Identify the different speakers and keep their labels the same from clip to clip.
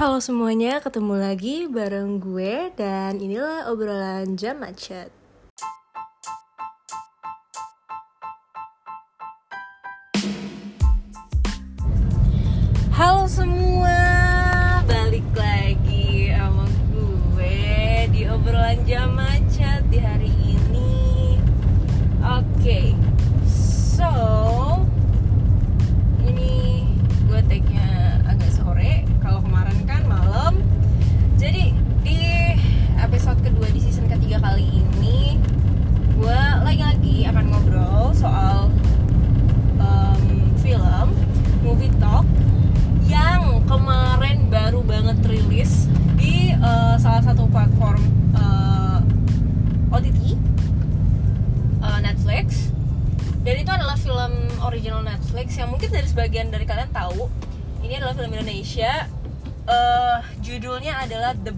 Speaker 1: Halo semuanya, ketemu lagi bareng gue dan inilah obrolan jam macet.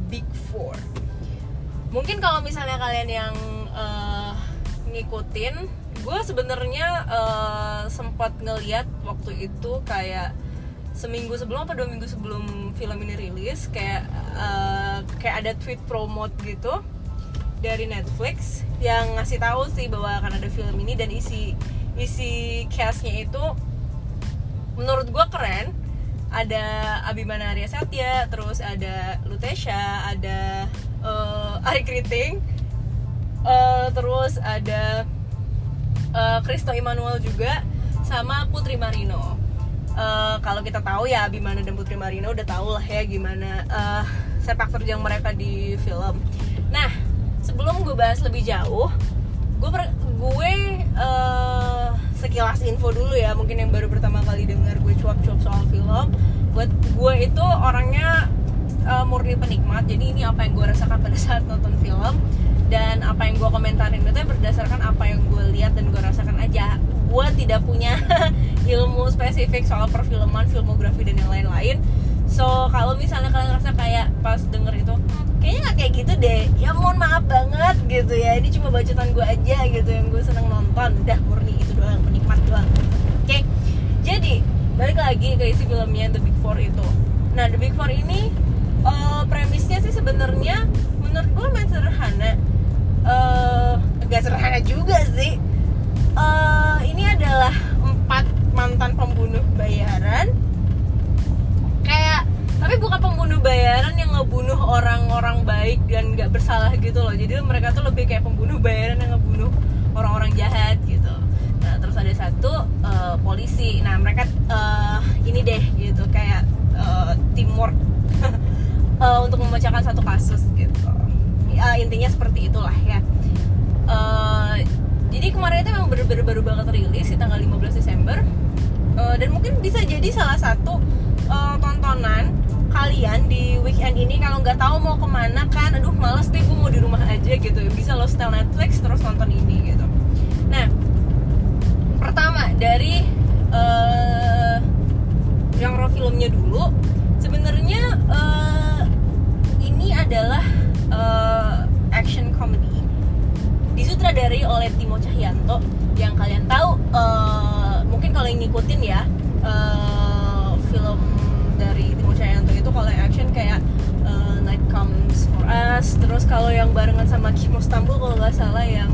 Speaker 1: Big Four. Mungkin kalau misalnya kalian yang eh, ngikutin gue sebenarnya eh, sempat ngeliat waktu itu kayak seminggu sebelum apa dua minggu sebelum film ini rilis kayak eh, kayak ada tweet promote gitu dari Netflix yang ngasih tahu sih bahwa akan ada film ini dan isi isi castnya itu menurut gue keren ada Abimana Arya Satya terus ada Lutesha ada eh, Ari Kriting eh, terus ada eh, Kristo Immanuel juga sama Putri Marino. Eh, kalau kita tahu ya Abimana dan Putri Marino udah tahu lah ya gimana eh, sepak terjang mereka di film. Nah sebelum gue bahas lebih jauh gue gue eh, sekilas info dulu ya mungkin yang baru pertama kali dengar gue cuap-cuap soal film. Buat gue itu orangnya eh, murni penikmat jadi ini apa yang gue rasakan pada saat nonton film dan apa yang gue komentarin itu berdasarkan apa yang gue lihat dan gue rasakan aja. Gue tidak punya ilmu spesifik soal perfilman filmografi dan yang lain-lain so kalau misalnya kalian ngerasa kayak pas denger itu "Hmm, kayaknya nggak kayak gitu deh. Ya mohon maaf banget gitu ya. Ini cuma bacotan gue aja gitu yang gue seneng nonton. Udah murni itu doang penikmat doang. Oke jadi balik lagi ke isi filmnya The Big Four itu. Nah The Big Four ini eh, premisnya sih sebenarnya menurut gue main sederhana. Eh gak sederhana juga sih. Eh, ini adalah empat mantan pembunuh bayaran tapi bukan pembunuh bayaran yang ngebunuh orang-orang baik dan nggak bersalah gitu loh. Jadi mereka tuh lebih kayak pembunuh bayaran yang ngebunuh orang-orang jahat gitu. Nah terus ada satu eh, polisi. Nah mereka eh, ini deh gitu kayak eh, teamwork. Eh, untuk memecahkan satu kasus gitu. Ya, intinya seperti itulah ya. Eh, jadi kemarin itu memang bener-bener baru banget rilis di tanggal 15 Desember. Eh, dan mungkin bisa jadi salah satu eh, tontonan kalian di weekend ini kalau nggak tahu mau ke mana kan aduh males deh gue mau di rumah aja gitu. Bisa lo setel Netflix terus nonton ini gitu. Nah pertama dari eh genre filmnya dulu sebenarnya eh, ini adalah eh, action comedy disutradari oleh Timo Cahyanto. Yang kalian tahu eh, mungkin kalau yang ngikutin ya eh, film dari Timo Cahyanto itu kalau action kayak eh, Night Comes for Us terus kalau yang barengan sama Kim Istanbul kalau nggak salah yang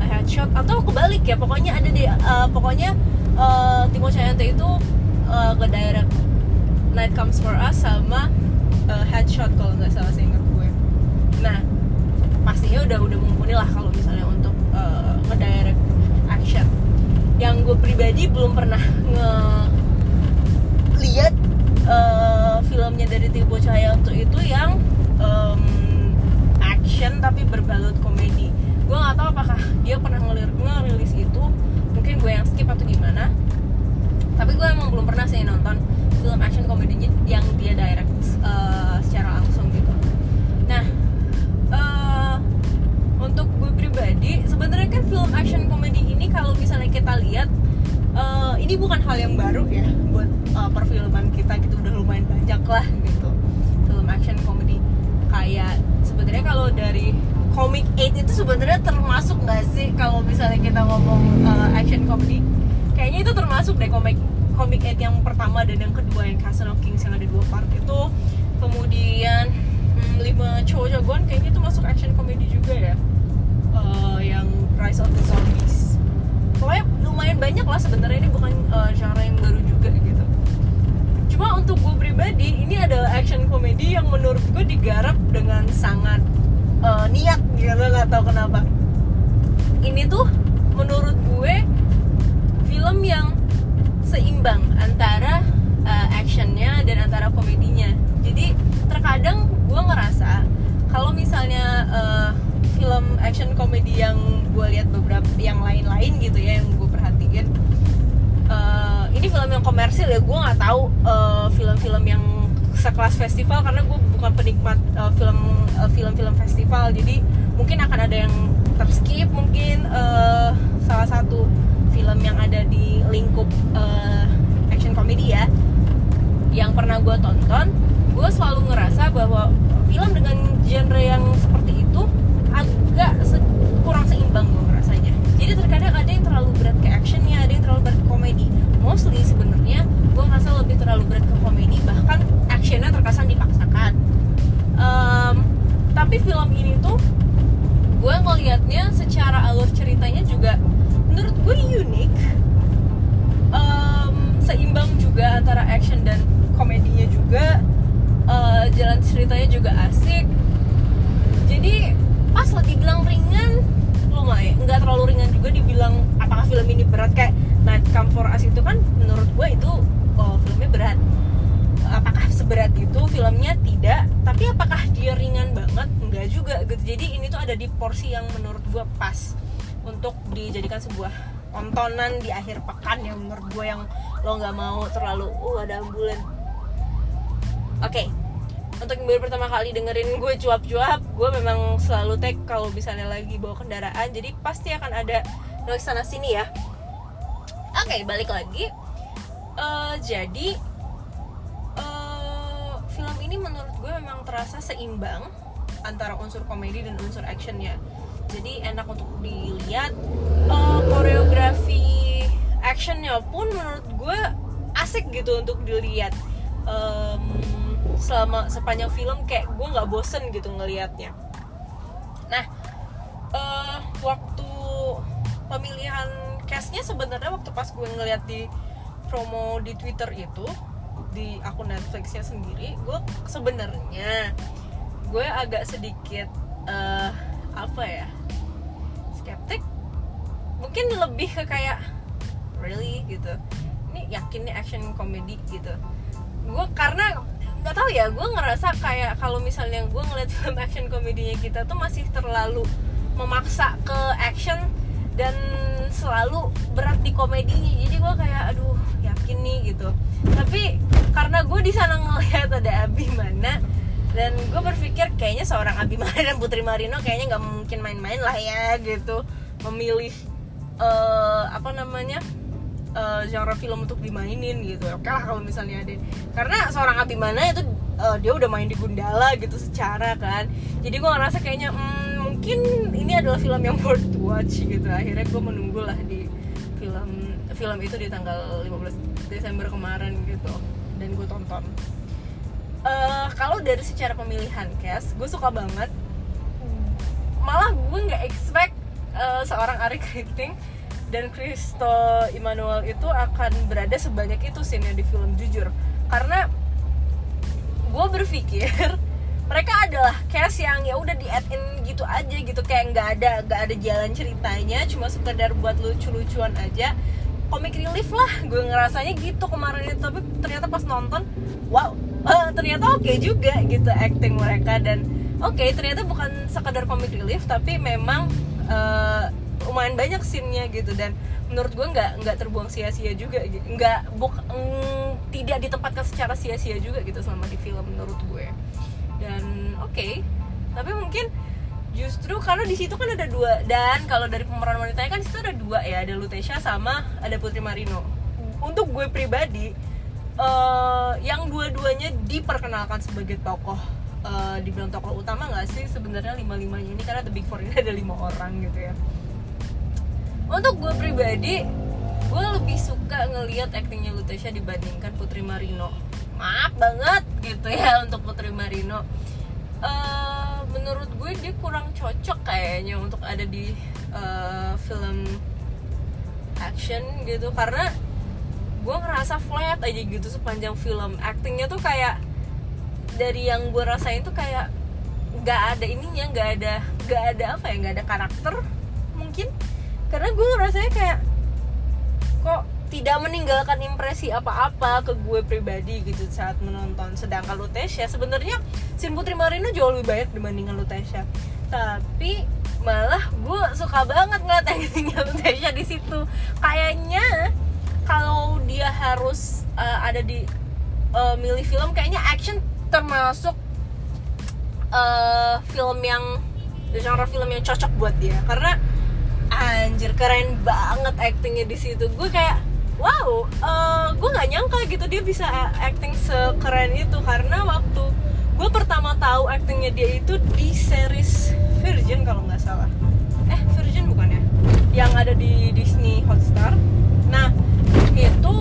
Speaker 1: Headshot atau kebalik ya pokoknya ada di eh, pokoknya eh, Timo Cahyanto itu eh, ke direct Night Comes for Us sama eh, Headshot kalau nggak salah saya ingat gue. Nah pastinya udah udah mumpuni lah kalau misalnya untuk uh, ngedirect action. Yang gue pribadi belum pernah nge lihat uh, filmnya dari Timo Cahyanto itu yang um, action tapi berbalut komedi. Gue nggak tahu apakah dia pernah ngelir ngerilis itu. Mungkin gue yang skip atau gimana. Tapi gue emang belum pernah sih nonton film action komedi termasuk deh komik Comic 8 yang pertama dan yang kedua yang Castle of Kings yang ada dua part itu. Kemudian hmm, lima cowok jagoan kayaknya itu masuk action comedy juga ya. Eh, yang Rise of the Zombies. Pokoknya lumayan banyak lah sebenarnya ini bukan eh, genre yang baru juga gitu. Cuma untuk gue pribadi ini adalah action comedy yang menurut gue digarap dengan sangat eh, niat gitu nggak tahu kenapa. Ini tuh menurut gue film yang seimbang antara uh, actionnya dan antara komedinya. Jadi terkadang gue ngerasa kalau misalnya uh, film action komedi yang gue lihat beberapa yang lain-lain gitu ya yang gue perhatiin uh, ini film yang komersil ya. Gue nggak tahu uh, film-film yang sekelas festival karena gue bukan penikmat uh, film uh, film-film festival. Jadi mungkin akan ada yang terskip mungkin uh, salah satu film yang ada di lingkup uh, action comedy ya yang pernah gue tonton gue selalu ngerasa bahwa film dengan genre yang seperti itu agak se- kurang seimbang gue ngerasanya. Jadi terkadang ada yang terlalu berat ke actionnya ada yang terlalu berat ke komedi. Mostly sebenarnya gitu. Jadi ini tuh ada di porsi yang menurut gue pas untuk dijadikan sebuah tontonan di akhir pekan yang menurut gue yang lo nggak mau terlalu uh ada ambulan. Oke untuk yang baru pertama kali dengerin gue cuap-cuap gue memang selalu tag kalau misalnya lagi bawa kendaraan. Jadi pasti akan ada noise sana sini ya. Oke balik lagi. Eh, jadi eh, film ini menurut gue memang terasa seimbang antara unsur komedi dan unsur actionnya. Jadi enak untuk dilihat. Eh, koreografi actionnya pun menurut gue asik gitu untuk dilihat. Em, selama sepanjang film kayak gue nggak bosen gitu ngelihatnya. Nah eh, waktu pemilihan castnya sebenarnya waktu pas gue ngeliat di promo di Twitter itu di akun Netflixnya sendiri gue sebenarnya gue agak sedikit eh, apa ya skeptik. Mungkin lebih ke kayak really? gitu. Ini yakin nih action comedy gitu. Gue karena nggak tahu ya gue ngerasa kayak kalau misalnya gue ngeliat film action komedinya kita tuh masih terlalu memaksa ke action dan selalu berat di komedinya jadi gue kayak aduh yakin nih gitu. Tapi karena gue di sana ngeliat ada Abimana dan gue berpikir kayaknya seorang Abimana dan Putri Marino kayaknya nggak mungkin main-main lah ya gitu. Memilih eh, apa namanya eh, genre film untuk dimainin gitu. Oke lah kalau misalnya ada karena seorang Abimana itu eh, dia udah main di Gundala gitu secara kan. Jadi gue ngerasa kayaknya hmm, mungkin ini adalah film yang worth watch gitu. Akhirnya gue menunggu lah di film film itu di tanggal 15 Desember kemarin gitu. Dan gue tonton Eh, kalau dari secara pemilihan cast gue suka banget. Malah gue nggak expect eh, seorang Ari Kriting dan Kristo Immanuel itu akan berada sebanyak itu scene di film jujur. Karena gue berpikir mereka adalah cast yang ya udah di add in gitu aja gitu. Kayak nggak ada nggak ada jalan ceritanya cuma sekedar buat lucu-lucuan aja. Comic relief lah gue ngerasanya gitu kemarin itu. Tapi ternyata pas nonton wow eh, ternyata oke juga gitu acting mereka dan oke ternyata bukan sekedar comic relief tapi memang eh, lumayan banyak scene-nya gitu dan menurut gue nggak nggak terbuang sia-sia juga nggak buk mm, tidak ditempatkan secara sia-sia juga gitu selama di film menurut gue. Dan oke tapi mungkin justru karena di situ kan ada dua dan kalau dari pemeran wanitanya kan situ ada dua ya ada Lutecia sama ada Putri Marino. Untuk gue pribadi eh, yang dua-duanya diperkenalkan sebagai tokoh eh, dibilang tokoh utama nggak sih sebenarnya lima limanya ini? Karena The Big Four ini ada lima orang gitu ya. Untuk gue pribadi gue lebih suka ngelihat aktingnya Lutecia dibandingkan Putri Marino. Maaf banget gitu ya untuk Putri Marino. Uh, menurut gue dia kurang cocok kayaknya untuk ada di uh, film action gitu. Karena gue ngerasa flat aja gitu sepanjang film. Actingnya tuh kayak dari yang gue rasain tuh kayak nggak ada ininya nggak ada nggak ada apa ya nggak ada karakter mungkin. Karena gue ngerasanya kayak kok tidak meninggalkan impresi apa-apa ke gue pribadi gitu saat menonton. Sedangkan Lutesha sebenarnya Sin Putri Marino jauh lebih banyak dibandingkan Lutesha tapi malah gue suka banget ngeliat actingnya Lutesha di situ. Kayaknya kalau dia harus uh, ada di uh, milih film kayaknya action termasuk uh, film yang genre film yang cocok buat dia. Karena anjir keren banget actingnya di situ. Gue kayak wow uh, gue nggak nyangka gitu dia bisa acting sekeren itu. Karena waktu gue pertama tahu actingnya dia itu di series Virgin kalau nggak salah. Eh Virgin bukan ya? Yang ada di Disney Hotstar. Nah itu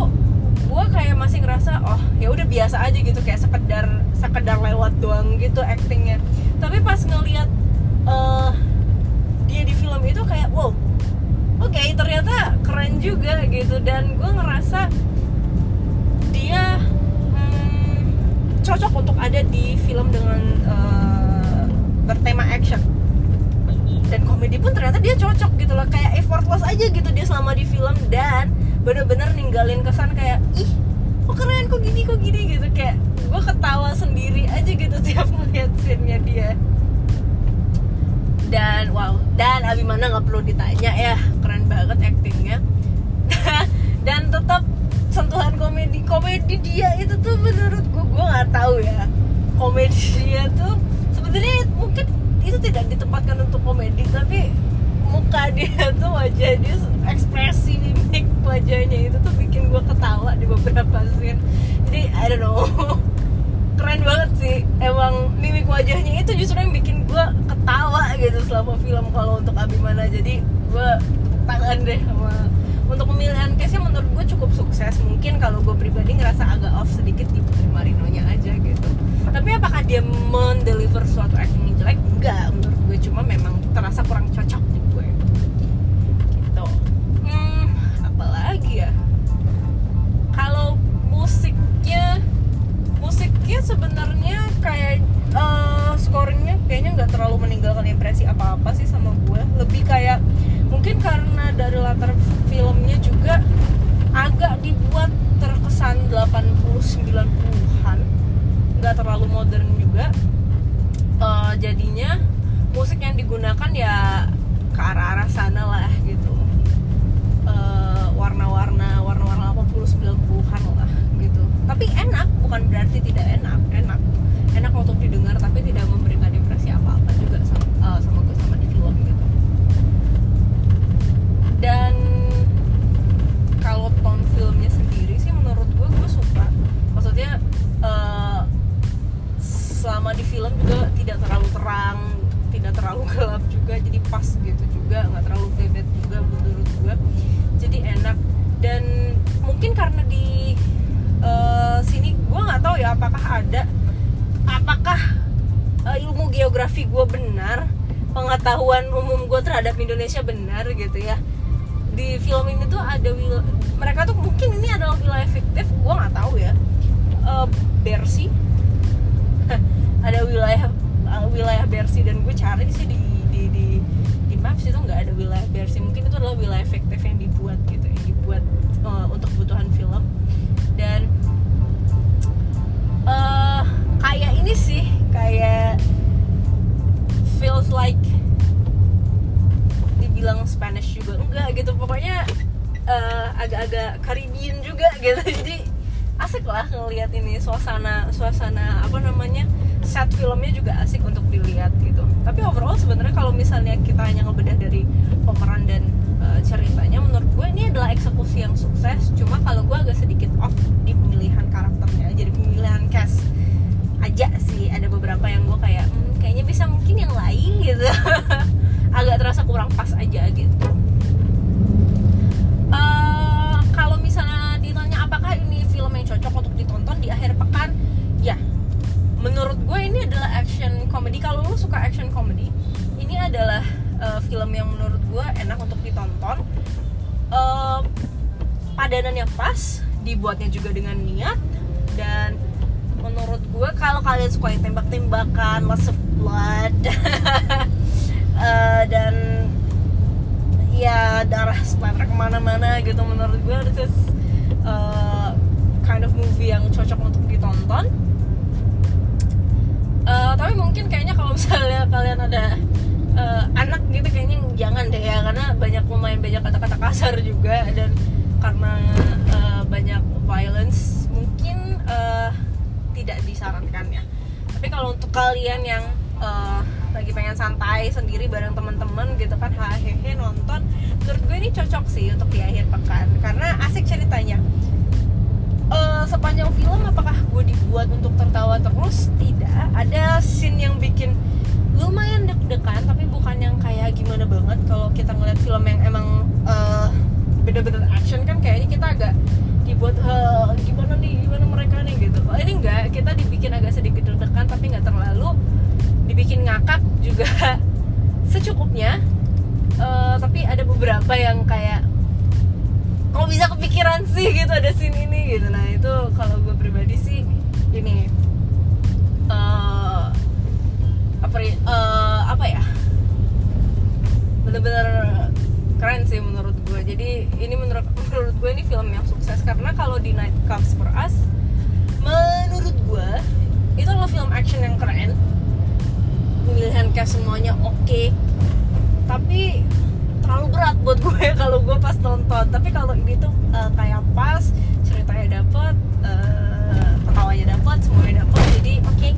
Speaker 1: gue kayak masih ngerasa oh ya udah biasa aja gitu kayak sekedar sekedar lewat doang gitu actingnya. Tapi pas ngeliat uh, dia di film itu kayak wow oke okay, ternyata keren juga gitu. Dan gue ngerasa dia hmm, cocok untuk ada di film dengan uh, bertema action. Dan komedi pun ternyata dia cocok gitu loh kayak effortless aja gitu dia selama di film. Dan bener-bener ninggalin kesan kayak ih kok keren kok gini kok gini gitu. Kayak gue ketawa sendiri aja gitu tiap melihat scene-nya dia. Dan wow. Dan Abimana nggak perlu ditanya ya keren banget actingnya dan tetap sentuhan komedi komedi dia itu tuh menurut gue gue nggak tahu ya. Komedi dia tuh sebenarnya mungkin itu tidak ditempatkan untuk komedi tapi muka dia tuh wajah dia ekspresi mimik wajahnya itu tuh bikin gue ketawa di beberapa scene. Jadi I don't know. Keren banget sih. Emang mimik wajahnya itu justru yang bikin gue ketawa gitu selama film kalau untuk Abimana. Jadi gue tangan deh sama untuk pemilihan case-nya menurut gue cukup sukses. Mungkin kalau gue pribadi ngerasa agak off sedikit di Putri Marino-nya aja gitu tapi apakah dia mendeliver suatu acting yang jelek? Enggak menurut gue. Cuma memang terasa kurang cocok di gue. Gitu. Hmm apalagi ya? Kalau musiknya musiknya sebenarnya kayak uh, scoringnya kayaknya nggak terlalu meninggalkan impresi apa-apa sih sama gue. Lebih kayak mungkin karena dari latar filmnya juga agak dibuat terkesan 80-90an nggak terlalu modern juga. Uh, jadinya musik yang digunakan ada. Apakah uh, ilmu geografi gue benar? Pengetahuan umum gue terhadap Indonesia benar gitu ya? Di film ini tuh ada wil mereka tuh mungkin ini adalah wilayah fiktif gue nggak tahu ya. Uh, Bersi ada wilayah uh, wilayah Bersi dan gue cari sih di di di di maps itu nggak ada wilayah Bersi mungkin itu adalah wilayah fiktif yang dibuat gitu yang dibuat uh, untuk kebutuhan film agak-agak Caribbean juga gitu. Jadi asik lah ngelihat ini suasana suasana apa namanya set filmnya juga asik untuk dilihat gitu. Tapi overall sebenarnya kalau misalnya kita hanya ngebedah dari pemeran dan uh, ceritanya menurut gue ini adalah eksekusi yang sukses. Cuma kalau gue agak sedikit off di pemilihan karakternya. Jadi pemilihan cast aja sih. Ada beberapa yang gue kayak hmm, kayaknya bisa mungkin yang lain gitu. Agak terasa kurang pas aja gitu action comedy. Ini adalah uh, film yang menurut gue enak untuk ditonton. Uh, padanannya pas dibuatnya juga dengan niat dan menurut gue kalau kalian suka yang tembak-tembakan lots of blood uh, dan ya darah splatter ke mana-mana gitu menurut gue this is uh, kind of movie yang cocok untuk ditonton uh, tapi mungkin kayaknya kalau misalnya kalian ada uh, anak gitu kayaknya jangan deh ya karena banyak lumayan banyak kata-kata kasar juga dan karena uh, banyak violence mungkin uh, tidak disarankan ya. Tapi kalau untuk kalian yang uh, lagi pengen santai sendiri bareng teman-teman gitu kan hehehe nonton menurut gue ini cocok sih untuk di akhir pekan. Karena asik ceritanya dibuat untuk tertawa terus? Tidak. Ada scene yang bikin lumayan deg-degan tapi bukan yang kayak gimana banget. Kalau kita ngeliat film yang emang uh, bener-bener action kan kayaknya kita agak dibuat uh, gimana nih gimana mereka nih gitu. Kalau ini enggak kita dibikin agak sedikit deg-degan tapi nggak terlalu. Dibikin ngakak juga secukupnya. Uh, tapi ada beberapa yang kayak kok bisa kepikiran sih? gitu ada scene ini gitu. Nah itu kalau gue pribadi sih ini uh, apa uh, apa ya? Bener-bener keren sih menurut gue. Jadi ini menurut menurut gue ini film yang sukses. Karena kalau di Night Comes for Us menurut gue itu adalah film action yang keren. Pemilihan cast semuanya oke. Okay. tapi terlalu berat buat gue kalau gue pas nonton. Tapi kalau ini tuh uh, kayak pas ceritanya dapet uh, ketawanya dapet semuanya dapet jadi oke. Okay.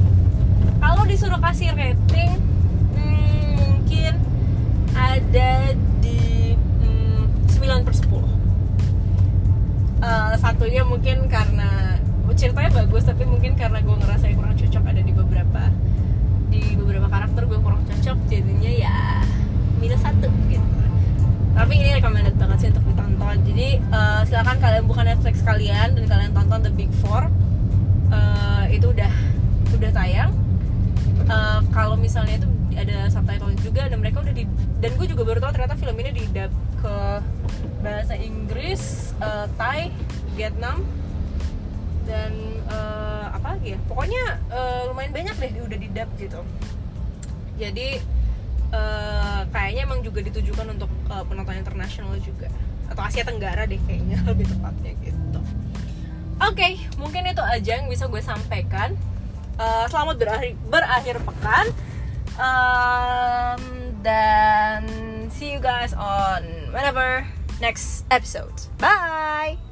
Speaker 1: kalau disuruh kasih rating hmm, mungkin ada di hmm, 9 per 10 uh, satunya mungkin karena ceritanya bagus tapi mungkin karena gue ngerasa kurang cocok ada di beberapa di beberapa karakter gue kurang cocok jadinya ya minus satu gitu. Tapi ini recommended banget sih untuk ditonton. Jadi uh, silakan kalian buka Netflix kalian dan kalian tonton The Big Four uh, itu udah udah tayang. Uh, kalau misalnya itu ada subtitle juga dan mereka udah di dan gue juga baru tahu ternyata film ini di dub ke bahasa Inggris, uh, Thai, Vietnam dan uh, apa lagi ya? Pokoknya uh, lumayan banyak deh udah di dub gitu. Jadi uh, kayaknya emang juga ditujukan untuk uh, penonton internasional juga. Atau Asia Tenggara deh kayaknya lebih tepatnya gitu oke okay, mungkin itu aja yang bisa gue sampaikan. Uh, selamat berakhir berakhir pekan. Um, dan see you guys on whenever next episode. Bye